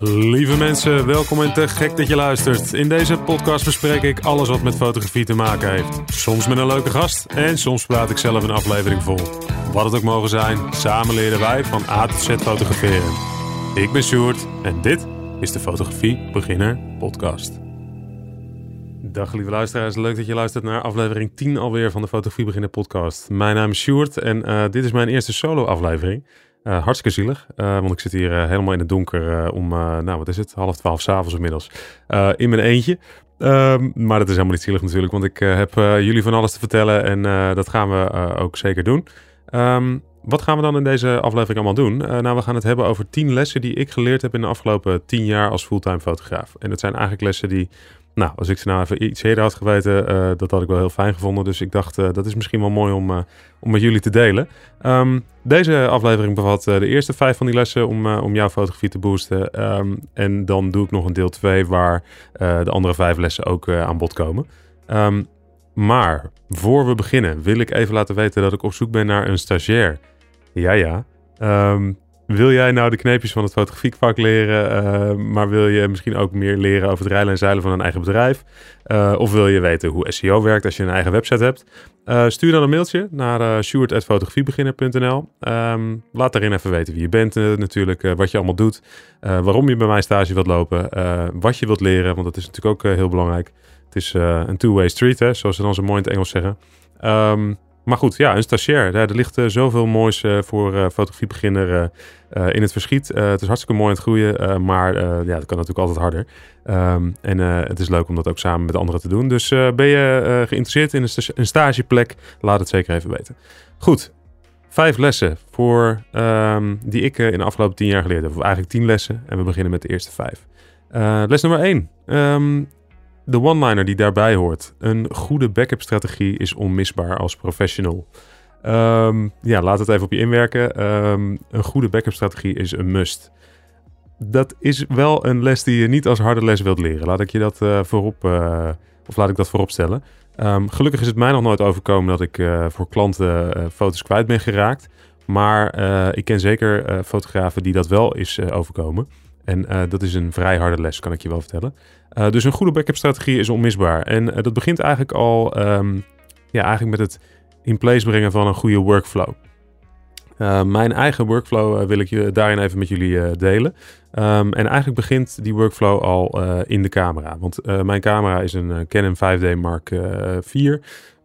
Lieve mensen, welkom en te gek dat je luistert. In deze podcast bespreek ik alles wat met fotografie te maken heeft. Soms met een leuke gast en soms praat ik zelf een aflevering vol. Wat het ook mogen zijn, samen leren wij van A tot Z fotograferen. Ik ben Sjoerd en dit is de Fotografie Beginner Podcast. Dag lieve luisteraars, leuk dat je luistert naar aflevering 10 alweer van de Fotografie Beginner Podcast. Mijn naam is Sjoerd en uh, dit is mijn eerste solo aflevering. Uh, hartstikke zielig, uh, want ik zit hier uh, helemaal in het donker om, nou wat is het, half twaalf s'avonds inmiddels, in mijn eentje. Um, maar dat is helemaal niet zielig natuurlijk, want ik heb jullie van alles te vertellen en dat gaan we ook zeker doen. Um, wat gaan we dan in deze aflevering allemaal doen? nou, we gaan het hebben over tien lessen die ik geleerd heb in de afgelopen tien jaar als fulltime fotograaf. En dat zijn eigenlijk lessen die nou, als ik ze nou even iets eerder had geweten, uh, dat had ik wel heel fijn gevonden. Dus ik dacht, uh, dat is misschien wel mooi om, uh, om met jullie te delen. Um, deze aflevering bevat de eerste vijf van die lessen om, om jouw fotografie te boosten. Um, en dan doe ik nog een deel 2 waar de andere vijf lessen ook aan bod komen. Um, maar voor we beginnen wil ik even laten weten dat ik op zoek ben naar een stagiair. Ja, ja. Wil jij nou de kneepjes van het fotografievak leren, uh, maar wil je misschien ook meer leren over het rijlen en zeilen van een eigen bedrijf? Uh, of wil je weten hoe SEO werkt als je een eigen website hebt? Uh, stuur dan een mailtje naar uh, stuart.fotografiebeginner.nl. Um, laat daarin even weten wie je bent natuurlijk, wat je allemaal doet, waarom je bij mij stage wilt lopen, wat je wilt leren, want dat is natuurlijk ook heel belangrijk. Het is een two-way street, hè, zoals ze dan zo mooi in het Engels zeggen. Um, maar goed, ja, een stagiair. Daar, er ligt uh, zoveel moois uh, voor uh, fotografiebeginner in het verschiet. het is hartstikke mooi aan het groeien, maar ja, dat kan natuurlijk altijd harder. Um, en het is leuk om dat ook samen met anderen te doen. Dus ben je geïnteresseerd in een, een, stageplek, laat het zeker even weten. Goed, vijf lessen voor, um, die ik in de afgelopen tien jaar geleerd heb. Of eigenlijk tien lessen en we beginnen met de eerste vijf. les nummer één. Um, de one-liner die daarbij hoort. Een goede backup strategie is onmisbaar als professional. Um, ja, laat het even op je inwerken. Um, een goede backup strategie is een must. Dat is wel een les die je niet als harde les wilt leren. Laat ik je dat uh, voorop, uh, of laat ik dat voorop stellen. Um, gelukkig is het mij nog nooit overkomen dat ik uh, voor klanten foto's kwijt ben geraakt. Maar ik ken zeker fotografen die dat wel is overkomen. En uh, dat is een vrij harde les, kan ik je wel vertellen. Uh, dus een goede backup strategie is onmisbaar. En uh, dat begint eigenlijk al um, ja, eigenlijk met het in place brengen van een goede workflow. mijn eigen workflow wil ik je daarin even met jullie delen. Um, en eigenlijk begint die workflow al in de camera. Want mijn camera is een Canon 5D Mark IV.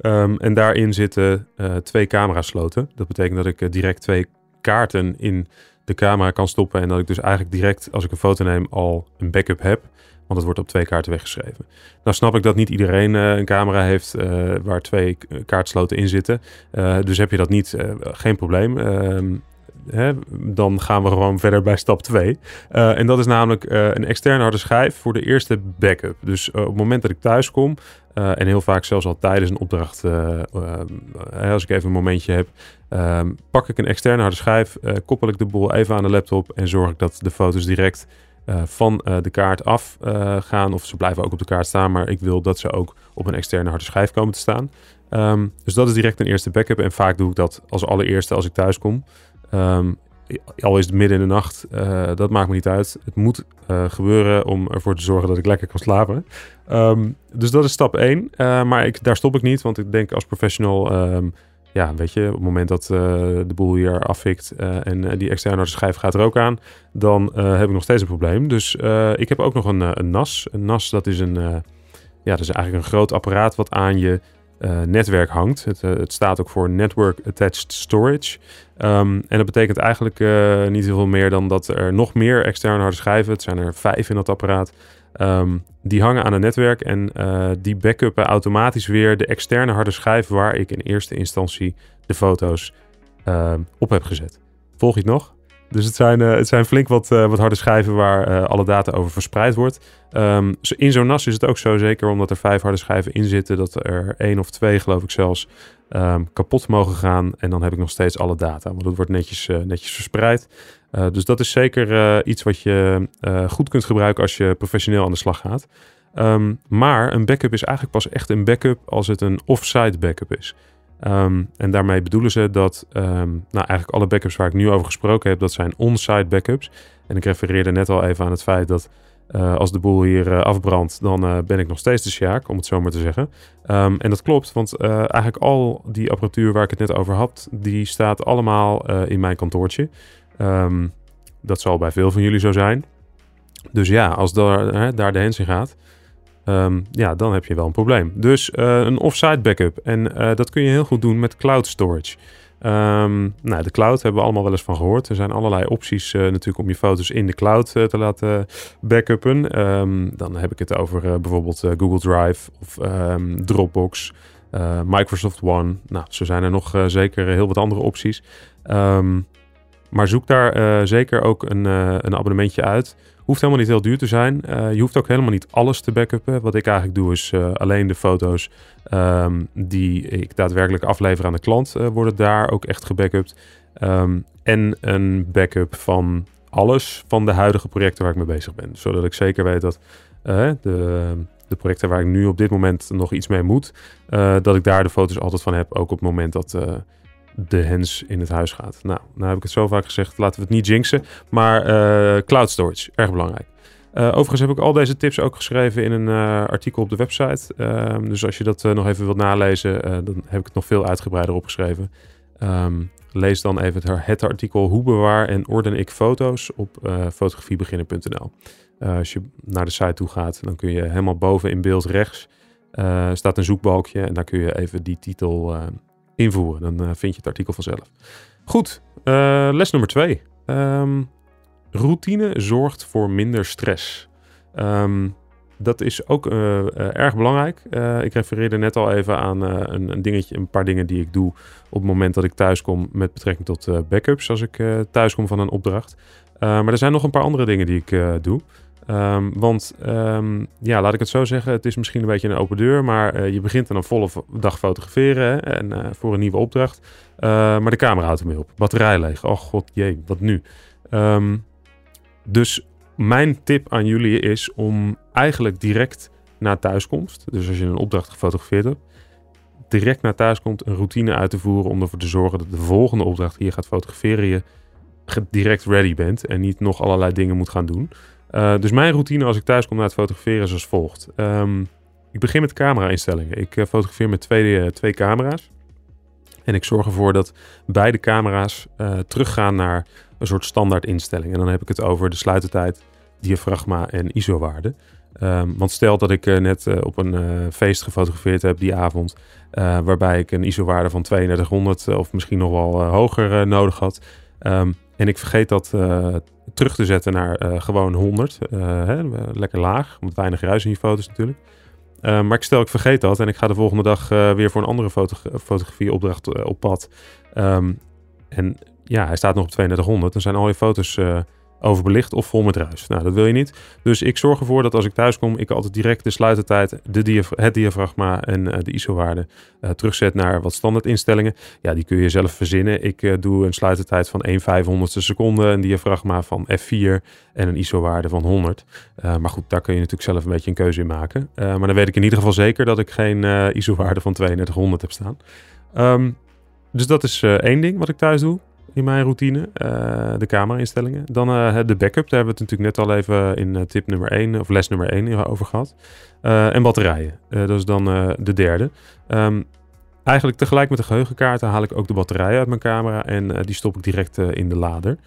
Um, en daarin zitten twee camerasloten. Dat betekent dat ik direct twee kaarten in de camera kan stoppen. En dat ik dus eigenlijk direct, als ik een foto neem, al een backup heb. Want het wordt op twee kaarten weggeschreven. Nou snap ik dat niet iedereen uh, een camera heeft uh, waar twee kaartsloten in zitten. Dus heb je dat niet, geen probleem. Ehm, hè, dan gaan we gewoon verder bij stap 2. en dat is namelijk een externe harde schijf voor de eerste backup. Dus op het moment dat ik thuis kom, en heel vaak zelfs al tijdens een opdracht, als ik even een momentje heb, ehm, pak ik een externe harde schijf, koppel ik de boel even aan de laptop en zorg ik dat de foto's direct van de kaart af gaan. Of ze blijven ook op de kaart staan, maar ik wil dat ze ook op een externe harde schijf komen te staan. Um, dus dat is direct een eerste backup en vaak doe ik dat als allereerste als ik thuis kom. Um, al is het midden in de nacht, dat maakt me niet uit. Het moet gebeuren om ervoor te zorgen dat ik lekker kan slapen. Dus dat is stap 1. Uh, eh, maar ik, daar stop ik niet, want ik denk als professional, ja, weet je, op het moment dat de boel hier afvikt en die externe schijf gaat er ook aan, dan heb ik nog steeds een probleem. Dus ik heb ook nog een, een NAS. Een NAS, dat is een, ja, dat is eigenlijk een groot apparaat wat aan je netwerk hangt. Het, het, staat ook voor Network Attached Storage. Um, en dat betekent eigenlijk niet heel veel meer dan dat er nog meer externe harde schijven, het zijn er vijf in dat apparaat, um, die hangen aan het netwerk en die backuppen automatisch weer de externe harde schijf waar ik in eerste instantie de foto's ehm, op heb gezet. Volg je het nog? Dus het zijn, uh, het zijn flink wat, uh, wat harde schijven waar uh, alle data over verspreid wordt. Um, in zo'n NAS is het ook zo, zeker omdat er vijf harde schijven in zitten, dat er één of twee, geloof ik zelfs, kapot mogen gaan. En dan heb ik nog steeds alle data, want het wordt netjes, netjes verspreid. Dus dat is zeker iets wat je goed kunt gebruiken als je professioneel aan de slag gaat. Um, maar een backup is eigenlijk pas echt een backup als het een off-site backup is. Ehm, en daarmee bedoelen ze dat ehm, nou, eigenlijk alle backups waar ik nu over gesproken heb, dat zijn on-site backups. En ik refereerde net al even aan het feit dat als de boel hier afbrandt, dan ben ik nog steeds de Sjaak, om het zo maar te zeggen. En dat klopt, want eigenlijk al die apparatuur waar ik het net over had, die staat allemaal in mijn kantoortje. Um, dat zal bij veel van jullie zo zijn. Dus ja, als daar, daar de hens in gaat, um, ja, dan heb je wel een probleem. Dus een offsite backup. En dat kun je heel goed doen met cloud storage. Um, nou, de cloud hebben we allemaal wel eens van gehoord. Er zijn allerlei opties uh, natuurlijk om je foto's in de cloud te laten backuppen. Um, dan heb ik het over bijvoorbeeld Google Drive of Dropbox, Microsoft One. Nou, zo zijn er nog zeker heel wat andere opties. Maar zoek daar zeker ook een, een abonnementje uit. Hoeft helemaal niet heel duur te zijn. Uh, je hoeft ook helemaal niet alles te backuppen. Wat ik eigenlijk doe is alleen de foto's um, die ik daadwerkelijk aflever aan de klant worden daar ook echt gebackupt. Um, en een backup van alles van de huidige projecten waar ik mee bezig ben. Zodat ik zeker weet dat de, de, projecten waar ik nu op dit moment nog iets mee moet, dat ik daar de foto's altijd van heb. Ook op het moment dat de hens in het huis gaat. Nou, nou heb ik het zo vaak gezegd, laten we het niet jinxen. Maar uh, cloud storage, erg belangrijk. Uh, overigens heb ik al deze tips ook geschreven in een uh, artikel op de website. Uh, dus als je dat nog even wilt nalezen, dan heb ik het nog veel uitgebreider opgeschreven. Um, lees dan even het, artikel Hoe bewaar en orden ik foto's op fotografiebeginnen.nl. als je naar de site toe gaat, dan kun je helemaal boven in beeld rechts staat een zoekbalkje en daar kun je even die titel invoeren. Dan uh, vind je het artikel vanzelf. Goed, uh, les nummer twee. Um, routine zorgt voor minder stress. Um, dat is ook uh, erg belangrijk. ik refereerde net al even aan een, een, dingetje, een paar dingen die ik doe op het moment dat ik thuis kom met betrekking tot backups als ik thuis kom van een opdracht. maar er zijn nog een paar andere dingen die ik doe. Um, want um, ja, laat ik het zo zeggen, het is misschien een beetje een open deur, maar uh, je begint aan een volle dag fotograferen hè, en uh, voor een nieuwe opdracht. Uh, maar de camera houdt ermee op, batterij leeg. Oh god jee, wat nu? Dus mijn tip aan jullie is om eigenlijk direct na thuiskomst, dus als je een opdracht gefotografeerd hebt, direct na thuiskomst een routine uit te voeren om ervoor te zorgen dat de volgende opdracht die je gaat fotograferen je direct ready bent en niet nog allerlei dingen moet gaan doen. Uh, dus mijn routine als ik thuis kom na het fotograferen is als volgt. Um, ik begin met camera-instellingen. Ik uh, fotografeer met twee, uh, twee camera's. En ik zorg ervoor dat beide camera's teruggaan naar een soort standaard instelling. En dan heb ik het over de sluitertijd, diafragma en ISO-waarde. Um, want stel dat ik net op een feest gefotografeerd heb die avond, waarbij ik een ISO-waarde van 3200 of misschien nog wel hoger nodig had. Um, en ik vergeet dat uh, terug te zetten naar uh, gewoon 100. Uh, eh, hè, lekker laag, met weinig ruis in je foto's natuurlijk. maar ik stel ik vergeet dat en ik ga de volgende dag weer voor een andere foto fotografieopdracht op pad. Um, en ja, hij staat nog op 3200. Dan zijn al je foto's overbelicht of vol met ruis. Nou, dat wil je niet. Dus ik zorg ervoor dat als ik thuis kom, ik altijd direct de sluitertijd, de het diafragma en uh, de ISO-waarde uh, terugzet naar wat standaard instellingen. Ja, die kun je zelf verzinnen. Ik uh, doe een sluitertijd van 1 500ste seconde, een diafragma van F4 en een ISO-waarde van 100. maar goed, daar kun je natuurlijk zelf een beetje een keuze in maken. maar dan weet ik in ieder geval zeker dat ik geen ISO-waarde van 3200 heb staan. Um, dus dat is één ding wat ik thuis doe in mijn routine. Uh, de camera-instellingen. Dan uh, de backup. Daar hebben we het natuurlijk net al even in uh, tip nummer 1 of les nummer 1 over gehad. en batterijen. dat is dan de derde. Um, eigenlijk tegelijk met de geheugenkaarten haal ik ook de batterijen uit mijn camera. En die stop ik direct in de lader.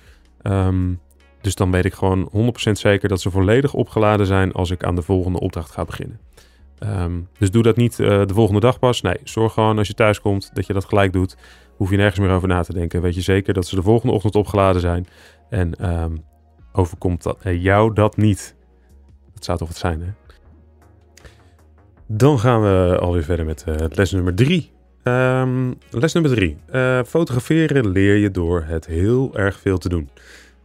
Um, dus dan weet ik gewoon 100% zeker dat ze volledig opgeladen zijn als ik aan de volgende opdracht ga beginnen. Um, dus doe dat niet de volgende dag pas. Nee, zorg gewoon als je thuis komt dat je dat gelijk doet hoef je nergens meer over na te denken. Weet je zeker dat ze de volgende ochtend opgeladen zijn. En um, overkomt dat, eh, jou dat niet. Dat zou toch wat zijn, hè? Dan gaan we alweer verder met uh, les nummer drie. Um, les nummer drie. Fotograferen leer je door het heel erg veel te doen.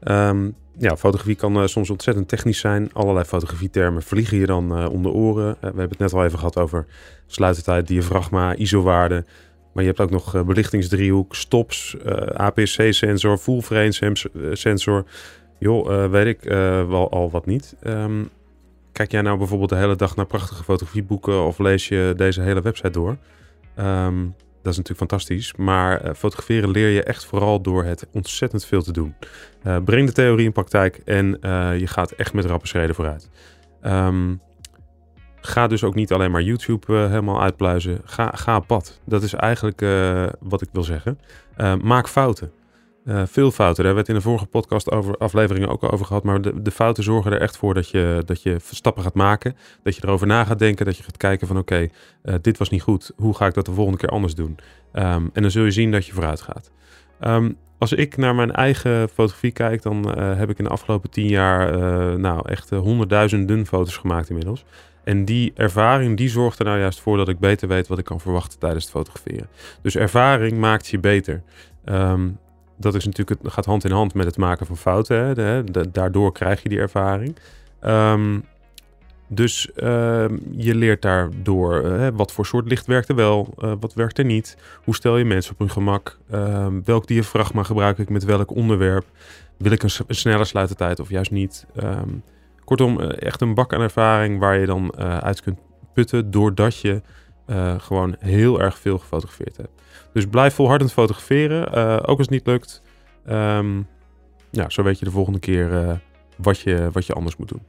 Um, ja, fotografie kan uh, soms ontzettend technisch zijn. Allerlei fotografietermen vliegen je dan om de oren. we hebben het net al even gehad over sluitertijd, diafragma, ISO-waarde. Maar je hebt ook nog belichtingsdriehoek, stops, eh, APC-sensor, full frame eh, sensor. Joh, weet ik wel al wat niet. Um, kijk jij nou bijvoorbeeld de hele dag naar prachtige fotografieboeken of lees je deze hele website door? Um, dat is natuurlijk fantastisch. Maar fotograferen leer je echt vooral door het ontzettend veel te doen. breng de theorie in praktijk en je gaat echt met rappe schreden vooruit. Um, Ga dus ook niet alleen maar YouTube helemaal uitpluizen. Ga, ga op pad. Dat is eigenlijk wat ik wil zeggen. Maak fouten. Veel fouten. Daar werd in de vorige podcast over afleveringen ook over gehad. Maar de, de, fouten zorgen er echt voor dat je, dat je stappen gaat maken. Dat je erover na gaat denken. Dat je gaat kijken van oké, okay, dit was niet goed. Hoe ga ik dat de volgende keer anders doen? Um, en dan zul je zien dat je vooruit gaat. Um, als ik naar mijn eigen fotografie kijk, dan heb ik in de afgelopen tien jaar nou echt honderdduizenden foto's gemaakt inmiddels. En die ervaring die zorgt er nou juist voor dat ik beter weet wat ik kan verwachten tijdens het fotograferen. Dus ervaring maakt je beter. Ehm, dat is natuurlijk, het gaat hand in hand met het maken van fouten. Hè? Daardoor krijg je die ervaring. Ehm, dus ehm, je leert daardoor uh, wat voor soort licht werkt er wel, uh, wat werkt er niet. Hoe stel je mensen op hun gemak? welk diafragma gebruik ik met welk onderwerp? Wil ik een, een snelle sluitertijd of juist niet? Kortom, eh, echt een bak aan ervaring waar je dan uit kunt putten doordat je uh, gewoon heel erg veel gefotografeerd hebt. Dus blijf volhardend fotograferen, ook als het niet lukt. Um, ja, zo weet je de volgende keer wat, je, wat je anders moet doen.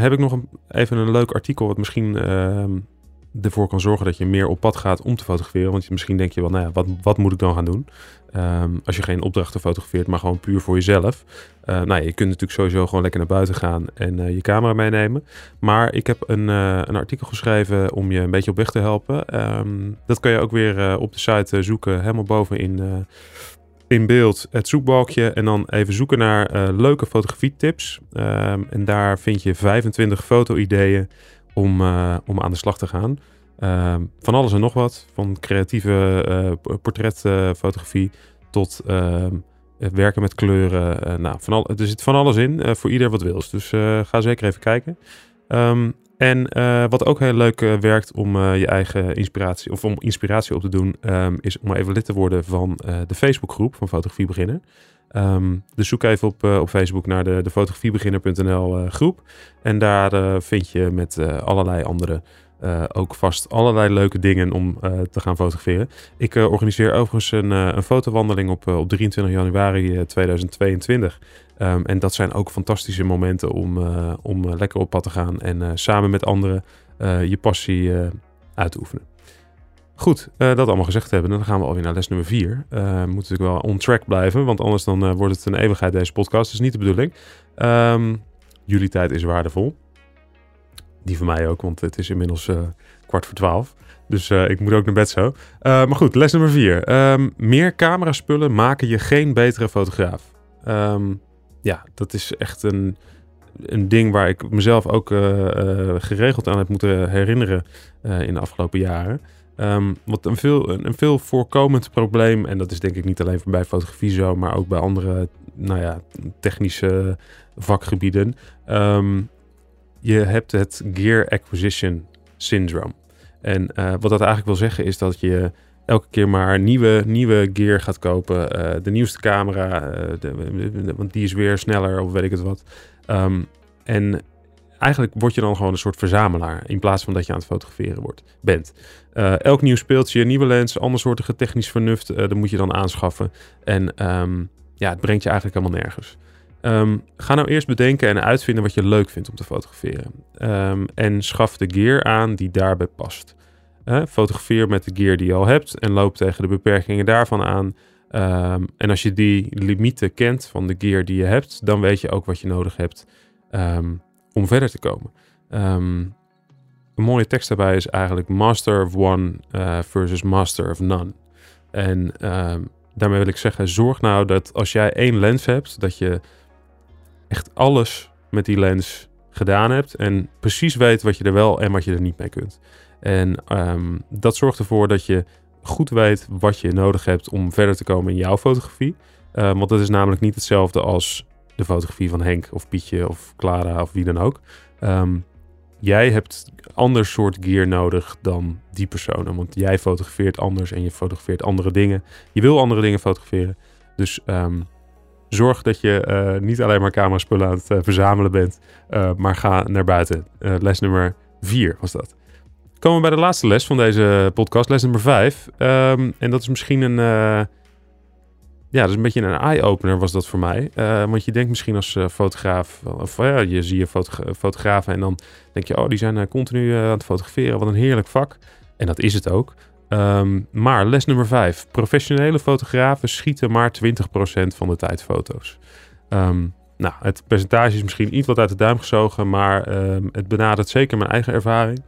heb ik nog een, even een leuk artikel wat misschien ehm, ervoor kan zorgen dat je meer op pad gaat om te fotograferen. Want misschien denk je wel, nou ja, wat, wat moet ik dan gaan doen? Um, als je geen opdrachten fotografeert, maar gewoon puur voor jezelf. Uh, nou ja, je kunt natuurlijk sowieso gewoon lekker naar buiten gaan en uh, je camera meenemen. Maar ik heb een, uh, een artikel geschreven om je een beetje op weg te helpen. Um, dat kan je ook weer op de site zoeken, helemaal boven in, in beeld het zoekbalkje. En dan even zoeken naar leuke fotografietips. Um, en daar vind je 25 foto-ideeën om, om aan de slag te gaan. Ehm, van alles en nog wat. Van creatieve uh, portretfotografie tot ehm, werken met kleuren. Uh, nou, van al, er zit van alles in voor ieder wat wils. Dus ga zeker even kijken. Um, en wat ook heel leuk werkt om je eigen inspiratie of om inspiratie op te doen, is om even lid te worden van de Facebookgroep van Fotografie Beginner. dus zoek even op, op Facebook naar de, de fotografiebeginner.nl groep. En daar vind je met allerlei andere ook vast allerlei leuke dingen om te gaan fotograferen. Ik organiseer overigens een, een fotowandeling op, op 23 januari 2022. Um, en dat zijn ook fantastische momenten om, om lekker op pad te gaan en samen met anderen je passie uit te oefenen. Goed, dat allemaal gezegd hebben, dan gaan we alweer naar les nummer 4. Uh, moet natuurlijk wel on track blijven, want anders dan wordt het een eeuwigheid deze podcast. Dat is niet de bedoeling. Um, jullie tijd is waardevol. Die van mij ook, want het is inmiddels kwart voor twaalf. Dus ik moet ook naar bed zo. Maar goed, les nummer vier. Um, meer cameraspullen maken je geen betere fotograaf. Um, ja, dat is echt een, een ding waar ik mezelf ook geregeld aan heb moeten herinneren in de afgelopen jaren. Um, wat een veel, een voorkomend probleem, en dat is denk ik niet alleen bij fotografie zo, maar ook bij andere nou ja, technische vakgebieden, um, je hebt het Gear Acquisition Syndrome. En uh, wat dat eigenlijk wil zeggen is dat je elke keer maar nieuwe, nieuwe gear gaat kopen. Uh, de nieuwste camera, uh, de, want die is weer sneller of weet ik het wat. Um, en eigenlijk word je dan gewoon een soort verzamelaar in plaats van dat je aan het fotograferen wordt, bent. elk nieuw speeltje, nieuwe lens, andersoortige technisch vernuft, dat moet je dan aanschaffen. En um, ja, het brengt je eigenlijk helemaal nergens. Um, ga nou eerst bedenken en uitvinden wat je leuk vindt om te fotograferen. Um, en schaf de gear aan die daarbij past. Uh, fotografeer met de gear die je al hebt en loop tegen de beperkingen daarvan aan. En als je die limieten kent van de gear die je hebt, dan weet je ook wat je nodig hebt om verder te komen. een mooie tekst daarbij is eigenlijk Master of One uh, versus Master of None. En daarmee wil ik zeggen, zorg nou dat als jij één lens hebt, dat je echt alles met die lens gedaan hebt en precies weet wat je er wel en wat je er niet mee kunt. En ehm, dat zorgt ervoor dat je goed weet wat je nodig hebt om verder te komen in jouw fotografie. Want dat is namelijk niet hetzelfde als fotografie van Henk of Pietje of Clara of wie dan ook. Um, jij hebt ander soort gear nodig dan die personen. Want jij fotografeert anders en je fotografeert andere dingen. Je wil andere dingen fotograferen. Dus um, zorg dat je uh, niet alleen maar cameraspullen aan het uh, verzamelen bent, uh, maar ga naar buiten. les nummer 4 was dat. komen we bij de laatste les van deze podcast, les nummer 5. Ehm, en dat is misschien een. Ja, is een beetje een eye-opener was dat voor mij. Uh, want je denkt misschien als uh, fotograaf, of ja, je zie je fotogra fotografen en dan denk je, oh, die zijn continu aan het fotograferen. Wat een heerlijk vak. En dat is het ook. Um, maar les nummer 5. Professionele fotografen schieten maar 20% van de tijd foto's. Um, nou, het percentage is misschien iets wat uit de duim gezogen, maar um, het benadert zeker mijn eigen ervaring.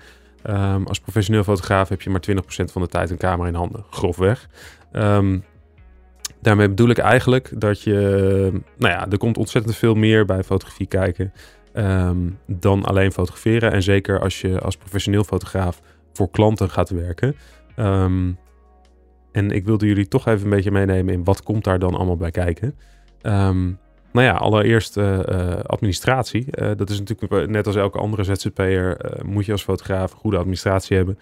Als professioneel fotograaf heb je maar 20% van de tijd een camera in handen, grofweg. Um, daarmee bedoel ik eigenlijk dat je, nou ja, er komt ontzettend veel meer bij fotografie kijken dan alleen fotograferen. En zeker als je als professioneel fotograaf voor klanten gaat werken. en ik wilde jullie toch even een beetje meenemen in wat komt daar dan allemaal bij kijken. Um, nou ja, allereerst uh, administratie. Uh, dat is natuurlijk net als elke andere ZZP'er. moet je als fotograaf goede administratie hebben.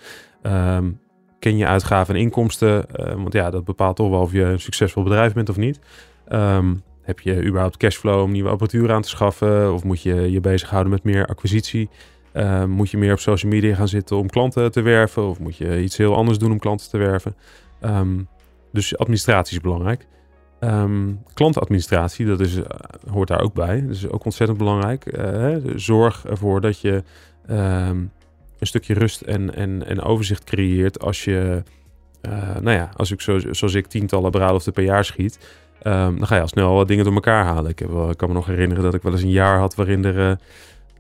Ken je uitgaven en inkomsten. want ja, dat bepaalt toch wel of je een succesvol bedrijf bent of niet. Um, heb je überhaupt cashflow om nieuwe apparatuur aan te schaffen? Of moet je je bezighouden met meer acquisitie? Uh, moet je meer op social media gaan zitten om klanten te werven? Of moet je iets heel anders doen om klanten te werven? Um, dus administratie is belangrijk. Um, klantadministratie, dat is, uh, hoort daar ook bij. Dat is ook ontzettend belangrijk. Uh, zorg ervoor dat je een stukje rust en, en, en overzicht creëert als je, uh, nou ja, als ik zo, zoals ik tientallen bruiloften per jaar schiet, um, dan ga je al snel wat dingen door elkaar halen. Ik, heb wel, kan me nog herinneren dat ik wel eens een jaar had waarin er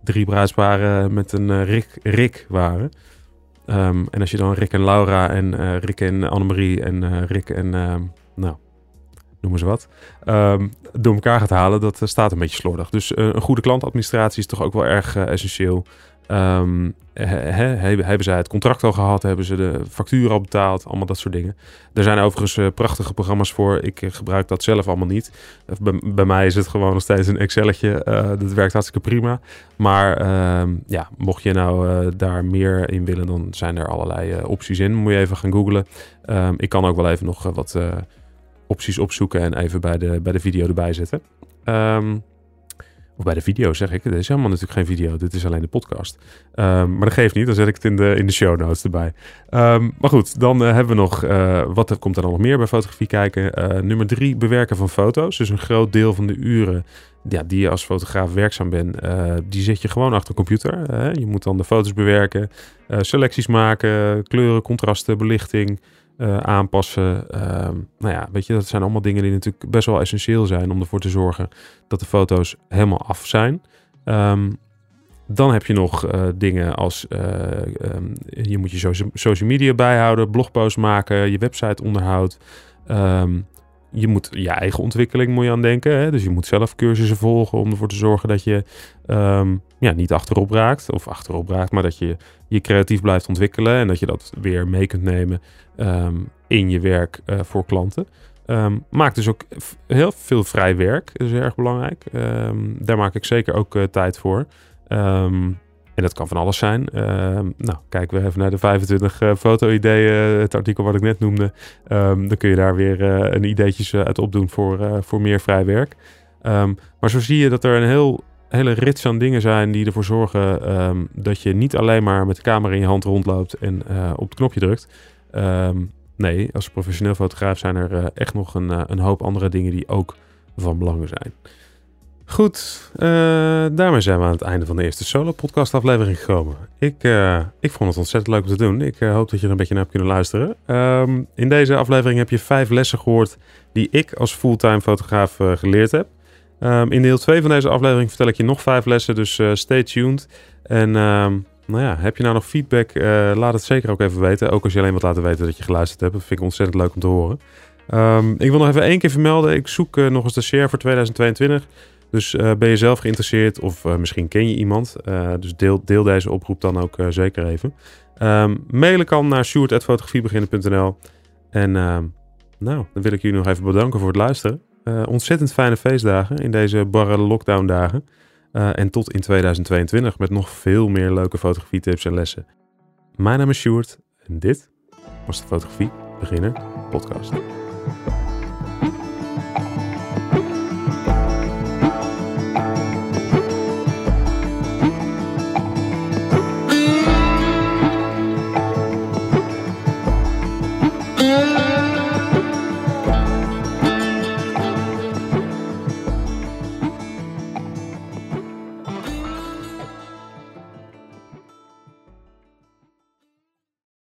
drie bruidsparen met een Rick, Rick waren. en als je dan Rick en Laura en Rick en Annemarie en Rick en, nou, noem eens wat, um, door elkaar gaat halen, dat eh, staat een beetje slordig. Dus een goede klantadministratie is toch ook wel erg essentieel. He, he, hebben zij het contract al gehad? Hebben ze de factuur al betaald? Allemaal dat soort dingen. Er zijn overigens uh, prachtige programma's voor. Ik gebruik dat zelf allemaal niet. Bij, mij is het gewoon nog steeds een Excelletje. dat werkt hartstikke prima. Maar uh, ja, mocht je nou daar meer in willen, dan zijn er allerlei opties in. Moet je even gaan googlen. Um, ik kan ook wel even nog wat opties opzoeken en even bij de, bij de video erbij zetten. Um, bij de video zeg ik. Dit is helemaal natuurlijk geen video. Dit is alleen de podcast. Um, maar dat geeft niet. Dan zet ik het in de, in de show notes erbij. Um, maar goed, dan uh, hebben we nog... Uh, wat komt er dan nog meer bij fotografie kijken? Uh, nummer drie, bewerken van foto's. Dus een groot deel van de uren ja, die je als fotograaf werkzaam bent... die zet je gewoon achter een computer. je moet dan de foto's bewerken. selecties maken. Kleuren, contrasten, belichting... Uh, aanpassen. Uh, nou ja, weet je, dat zijn allemaal dingen die natuurlijk best wel essentieel zijn om ervoor te zorgen dat de foto's helemaal af zijn. Um, dan heb je nog uh, dingen als um, je moet je social media bijhouden, blogposts maken, je website onderhoud. Je moet je eigen ontwikkeling moet je aan denken. Hè? Dus je moet zelf cursussen volgen om ervoor te zorgen dat je um, ja, niet achterop raakt. Of achterop raakt, maar dat je je creatief blijft ontwikkelen. En dat je dat weer mee kunt nemen um, in je werk uh, voor klanten. Um, maak dus ook heel veel vrij werk. Dat is erg belangrijk. daar maak ik zeker ook uh, tijd voor. En dat kan van alles zijn. Uh, nou, kijken we even naar de 25 uh, foto-ideeën, het artikel wat ik net noemde. Um, dan kun je daar weer uh, een ideetjes uit opdoen voor, voor meer vrij werk. Um, maar zo zie je dat er een heel, hele rits aan dingen zijn die ervoor zorgen dat je niet alleen maar met de camera in je hand rondloopt en op het knopje drukt. nee, als professioneel fotograaf zijn er echt nog een, een hoop andere dingen die ook van belang zijn. Goed, uh, daarmee zijn we aan het einde van de eerste solo-podcast aflevering gekomen. Ik, uh, ik vond het ontzettend leuk om te doen. Ik uh, hoop dat je er een beetje naar hebt kunnen luisteren. Um, in deze aflevering heb je vijf lessen gehoord die ik als fulltime fotograaf geleerd heb. Um, in deel 2 van deze aflevering vertel ik je nog vijf lessen, dus stay tuned. En um, nou ja, heb je nou nog feedback? laat het zeker ook even weten. Ook als je alleen wat laten weten dat je geluisterd hebt. Dat vind ik ontzettend leuk om te horen. ik wil nog even één keer vermelden. Ik zoek nog eens de share voor 2022. Dus uh, ben je zelf geïnteresseerd of uh, misschien ken je iemand. Uh, dus deel, deel deze oproep dan ook zeker even. Um, mailen kan naar sjoerd.fotografiebeginnen.nl En ehm, nou, dan wil ik jullie nog even bedanken voor het luisteren. ontzettend fijne feestdagen in deze barre lockdown dagen. en tot in 2022 met nog veel meer leuke fotografie tips en lessen. Mijn naam is Sjoerd en dit was de Fotografie Beginner podcast.